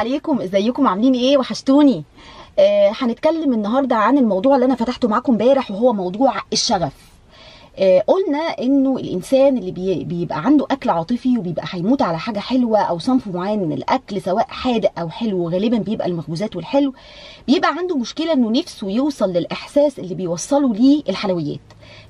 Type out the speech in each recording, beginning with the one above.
عليكم إزيكم عاملين إيه؟ وحشتوني. آه هنتكلم النهارده عن الموضوع اللي أنا فتحته معاكم امبارح وهو موضوع الشغف. آه قلنا إنه الإنسان اللي بي بيبقى عنده أكل عاطفي وبيبقى هيموت على حاجة حلوة أو صنف معين من الأكل سواء حادق أو حلو غالبا بيبقى المخبوزات والحلو بيبقى عنده مشكلة إنه نفسه يوصل للإحساس اللي بيوصله ليه الحلويات.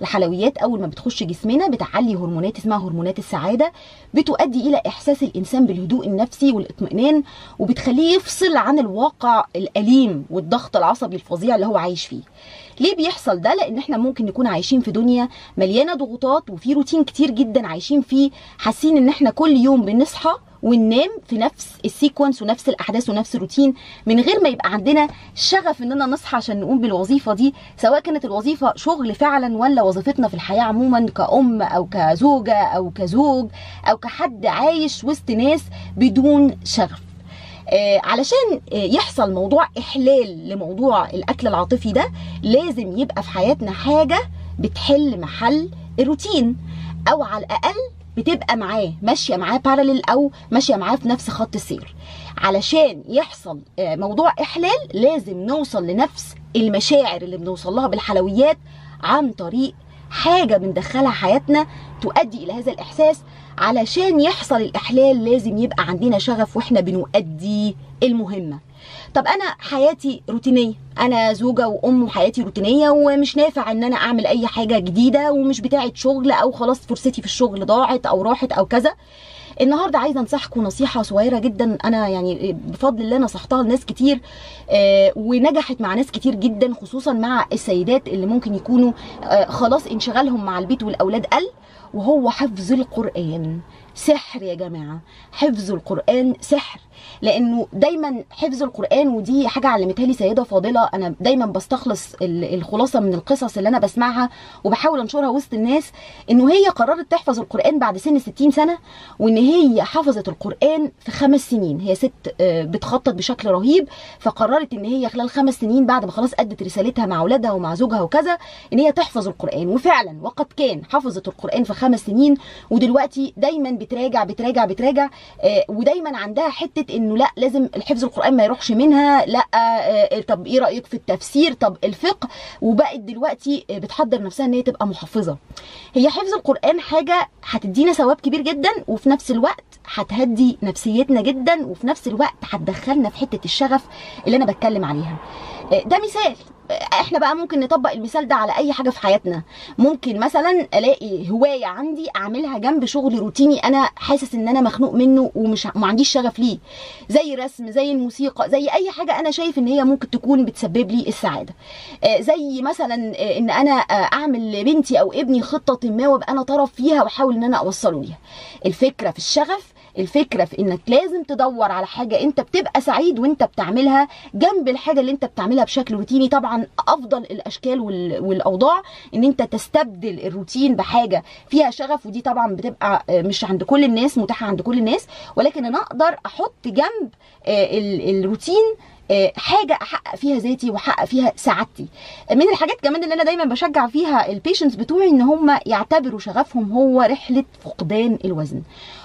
الحلويات أول ما بتخش جسمنا بتعلي هرمونات اسمها هرمونات السعادة بتؤدي إلى إحساس الإنسان بالهدوء النفسي والاطمئنان وبتخليه يفصل عن الواقع الأليم والضغط العصبي الفظيع اللي هو عايش فيه. ليه بيحصل ده؟ لأن إحنا ممكن نكون عايشين في دنيا مليانة ضغوطات وفي روتين كتير جدا عايشين فيه حاسين إن إحنا كل يوم بنصحى وننام في نفس السيكونس ونفس الأحداث ونفس الروتين من غير ما يبقى عندنا شغف إننا نصحى عشان نقوم بالوظيفة دي سواء كانت الوظيفة شغل فعلا ولا وظيفتنا في الحياة عموما كأم أو كزوجة أو كزوج أو كحد عايش وسط ناس بدون شغف. آه علشان آه يحصل موضوع إحلال لموضوع الأكل العاطفي ده لازم يبقى في حياتنا حاجة بتحل محل الروتين أو على الأقل بتبقى معاه ماشية معاه بارلل أو ماشية معاه في نفس خط السير. علشان يحصل آه موضوع إحلال لازم نوصل لنفس المشاعر اللي بنوصل لها بالحلويات عن طريق حاجة بندخلها حياتنا تؤدي إلى هذا الإحساس علشان يحصل الإحلال لازم يبقى عندنا شغف وإحنا بنؤدي المهمة. طب أنا حياتي روتينية أنا زوجة وأم وحياتي روتينية ومش نافع إن أنا أعمل أي حاجة جديدة ومش بتاعة شغل أو خلاص فرصتي في الشغل ضاعت أو راحت أو كذا. النهارده عايزة انصحكم نصيحة صغيرة جدا. أنا يعني بفضل الله نصحتها لناس كتير آه ونجحت مع ناس كتير جدا خصوصا مع السيدات اللي ممكن يكونوا آه خلاص انشغالهم مع البيت والأولاد قل. وهو حفظ القرآن. سحر يا جماعة حفظ القرآن سحر. لأنه دايما حفظ القرآن ودي حاجة علمتها لي سيدة فاضلة. أنا دايما بستخلص الخلاصة من القصص اللي أنا بسمعها وبحاول أنشرها وسط الناس. انه هي قررت تحفظ القرآن بعد سن 60 سنة وإن هي حفظت القرآن في خمس سنين. هي ست بتخطط بشكل رهيب. فقررت إن هي خلال خمس سنين بعد ما خلاص أدت رسالتها مع أولادها ومع زوجها وكذا إن هي تحفظ القرآن. وفعلا وقد كان حفظت القرآن في خمس سنين ودلوقتي دايما بتراجع بتراجع بتراجع ودايما عندها حتة إنه لا لازم الحفظ القرآن ما يروحش منها لا آه طب إيه رأيك في التفسير؟ طب الفقه؟ وبقت دلوقتي بتحضر نفسها إن هي تبقى محفظه هي حفظ القرآن حاجة هتدينا ثواب كبير جدا وفي نفس الوقت هتهدي نفسيتنا جدا وفي نفس الوقت هتدخلنا في حتة الشغف اللي أنا بتكلم عليها. ده مثال. إحنا بقى ممكن نطبق المثال ده على أي حاجة في حياتنا. ممكن مثلا ألاقي هواية عندي أعملها جنب شغل روتيني أنا حاسس إن أنا مخنوق منه ومش ما عنديش شغف ليه. زي رسم زي الموسيقى زي أي حاجة أنا شايف إن هي ممكن تكون بتسبب لي السعادة. زي مثلا إن أنا أعمل لبنتي أو ابني خطة ما وأبقى أنا طرف فيها وأحاول إن أنا أوصله ليها. الفكرة في الشغف الفكرة في إنك لازم تدور على حاجة أنت بتبقى سعيد وأنت بتعملها جنب الحاجة اللي أنت بتعملها بشكل روتيني. طبعا أفضل الأشكال والأوضاع إن أنت تستبدل الروتين بحاجة فيها شغف ودي طبعا بتبقى مش عند كل الناس متاحة عند كل الناس. ولكن أنا أقدر أحط جنب الروتين حاجة أحقق فيها ذاتي وأحقق فيها سعادتي. من الحاجات كمان اللي أنا دايما بشجع فيها ال patients بتوعي إن هم يعتبروا شغفهم هو رحلة فقدان الوزن.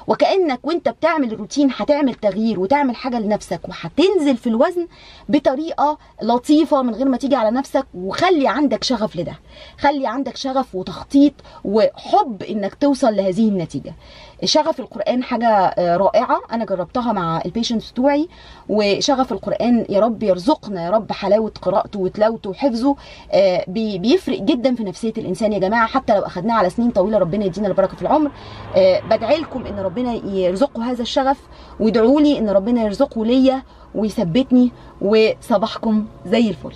وكأنك وأنت بتعمل الروتين هتعمل تغيير وتعمل حاجة لنفسك وهتنزل في الوزن بطريقة لطيفة من غير ما تيجي على نفسك وخلي عندك شغف لده. خلي عندك شغف وتخطيط وحب إنك توصل لهذه النتيجة. شغف القرآن حاجة رائعة. أنا جربتها مع البيشنتس بتوعي. وشغف القرآن رب يرزقنا يا رب حلاوة قراءته وتلاوته وحفظه بيفرق جدا في نفسية الإنسان يا جماعة حتى لو أخدناه على سنين طويلة ربنا يدينا البركة في العمر. بدعي لكم إن ربنا يرزقه هذا الشغف وادعوا لي إن ربنا يرزقه ليا ويثبتني وصباحكم زي الفل.